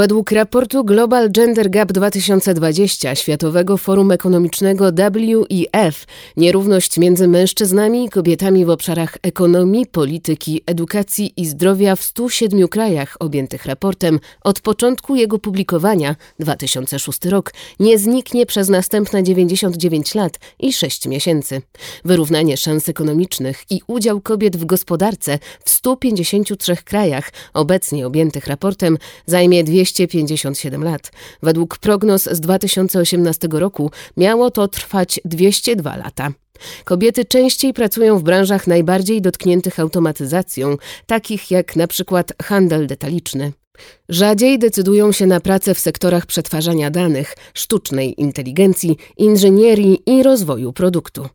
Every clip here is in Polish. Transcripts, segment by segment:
Według raportu Global Gender Gap 2020 Światowego Forum Ekonomicznego WEF nierówność między mężczyznami i kobietami w obszarach ekonomii, polityki, edukacji i zdrowia w 107 krajach objętych raportem od początku jego publikowania 2006 rok nie zniknie przez następne 99 lat i 6 miesięcy. Wyrównanie szans ekonomicznych i udział kobiet w gospodarce w 153 krajach obecnie objętych raportem zajmie dwie 257 lat. Według prognoz z 2018 roku miało to trwać 202 lata. Kobiety częściej pracują w branżach najbardziej dotkniętych automatyzacją, takich jak na przykład handel detaliczny. Rzadziej decydują się na pracę w sektorach przetwarzania danych, sztucznej inteligencji, inżynierii i rozwoju produktu.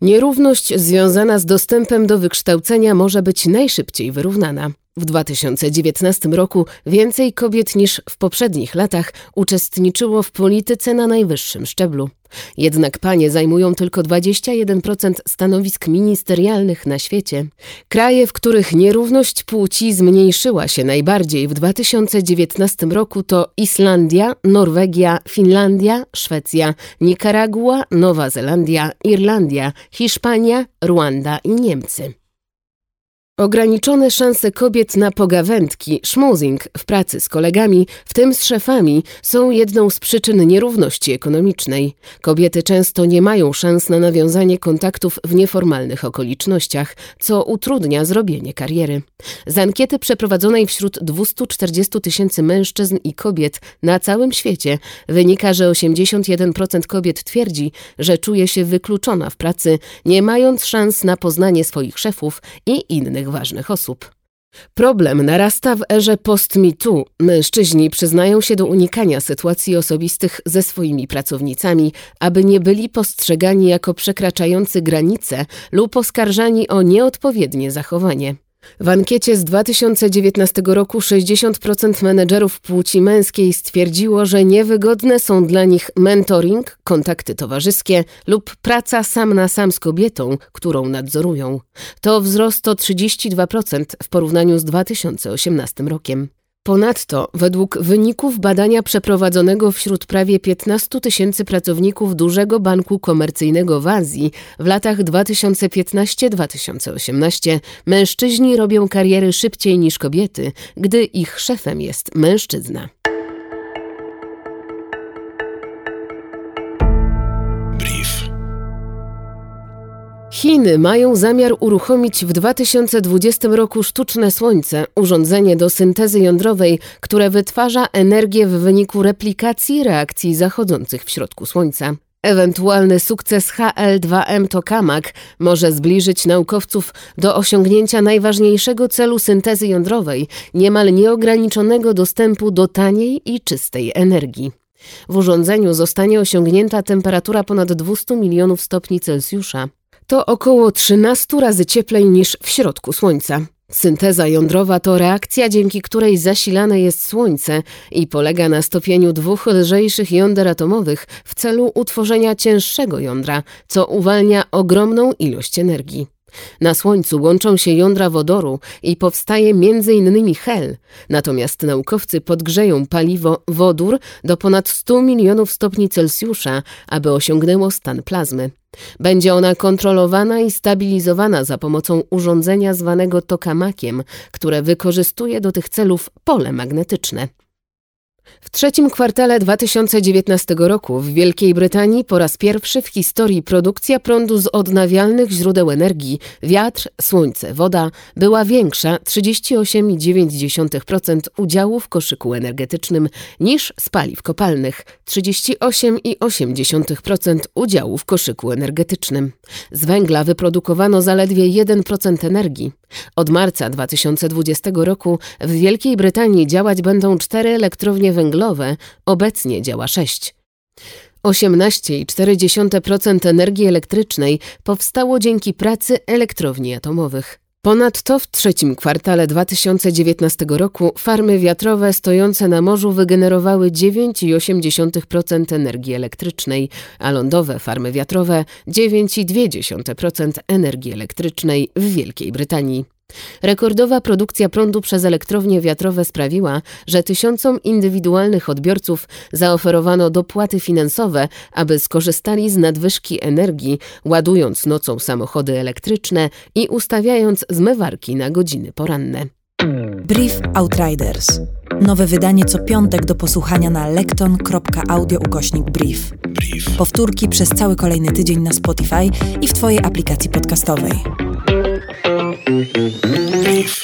Nierówność związana z dostępem do wykształcenia może być najszybciej wyrównana. W 2019 roku więcej kobiet niż w poprzednich latach uczestniczyło w polityce na najwyższym szczeblu. Jednak panie zajmują tylko 21% stanowisk ministerialnych na świecie. Kraje, w których nierówność płci zmniejszyła się najbardziej w 2019 roku to Islandia, Norwegia, Finlandia, Szwecja, Nikaragua, Nowa Zelandia, Irlandia, Hiszpania, Ruanda i Niemcy. Ograniczone szanse kobiet na pogawędki, schmoozing w pracy z kolegami, w tym z szefami, są jedną z przyczyn nierówności ekonomicznej. Kobiety często nie mają szans na nawiązanie kontaktów w nieformalnych okolicznościach, co utrudnia zrobienie kariery. Z ankiety przeprowadzonej wśród 240 tysięcy mężczyzn i kobiet na całym świecie wynika, że 81% kobiet twierdzi, że czuje się wykluczona w pracy, nie mając szans na poznanie swoich szefów i innych ważnych osób. Problem narasta w erze post-MeToo. Mężczyźni przyznają się do unikania sytuacji osobistych ze swoimi pracownicami, aby nie byli postrzegani jako przekraczający granice lub oskarżani o nieodpowiednie zachowanie. W ankiecie z 2019 roku 60% menedżerów płci męskiej stwierdziło, że niewygodne są dla nich mentoring, kontakty towarzyskie lub praca sam na sam z kobietą, którą nadzorują. To wzrost o 32% w porównaniu z 2018 rokiem. Ponadto, według wyników badania przeprowadzonego wśród prawie 15 tysięcy pracowników dużego banku komercyjnego w Azji w latach 2015-2018, mężczyźni robią kariery szybciej niż kobiety, gdy ich szefem jest mężczyzna. Chiny mają zamiar uruchomić w 2020 roku sztuczne słońce, urządzenie do syntezy jądrowej, które wytwarza energię w wyniku replikacji reakcji zachodzących w środku Słońca. Ewentualny sukces HL2M Tokamak może zbliżyć naukowców do osiągnięcia najważniejszego celu syntezy jądrowej, niemal nieograniczonego dostępu do taniej i czystej energii. W urządzeniu zostanie osiągnięta temperatura ponad 200 milionów stopni Celsjusza. To około 13 razy cieplej niż w środku Słońca. Synteza jądrowa to reakcja, dzięki której zasilane jest Słońce i polega na stopieniu dwóch lżejszych jąder atomowych w celu utworzenia cięższego jądra, co uwalnia ogromną ilość energii. Na Słońcu łączą się jądra wodoru i powstaje m.in. hel, natomiast naukowcy podgrzeją paliwo wodór do ponad 100 milionów stopni Celsjusza, aby osiągnęło stan plazmy. Będzie ona kontrolowana i stabilizowana za pomocą urządzenia zwanego tokamakiem, które wykorzystuje do tych celów pole magnetyczne. W trzecim kwartale 2019 roku w Wielkiej Brytanii po raz pierwszy w historii produkcja prądu z odnawialnych źródeł energii wiatr, słońce, woda była większa 38,9% udziału w koszyku energetycznym niż z paliw kopalnych 38,8% udziału w koszyku energetycznym. Z węgla wyprodukowano zaledwie 1% energii. Od marca 2020 roku w Wielkiej Brytanii działać będą cztery elektrownie węglowe, obecnie działa sześć. 18,4% energii elektrycznej powstało dzięki pracy elektrowni atomowych. Ponadto w trzecim kwartale 2019 roku farmy wiatrowe stojące na morzu wygenerowały 9,8% energii elektrycznej, a lądowe farmy wiatrowe 9,2% energii elektrycznej w Wielkiej Brytanii. Rekordowa produkcja prądu przez elektrownie wiatrowe sprawiła, że tysiącom indywidualnych odbiorców zaoferowano dopłaty finansowe, aby skorzystali z nadwyżki energii, ładując nocą samochody elektryczne i ustawiając zmywarki na godziny poranne. Brief Outriders. Nowe wydanie co piątek do posłuchania na lekton.audio ukośnik brief. brief. Powtórki przez cały kolejny tydzień na Spotify i w Twojej aplikacji podcastowej. Beef.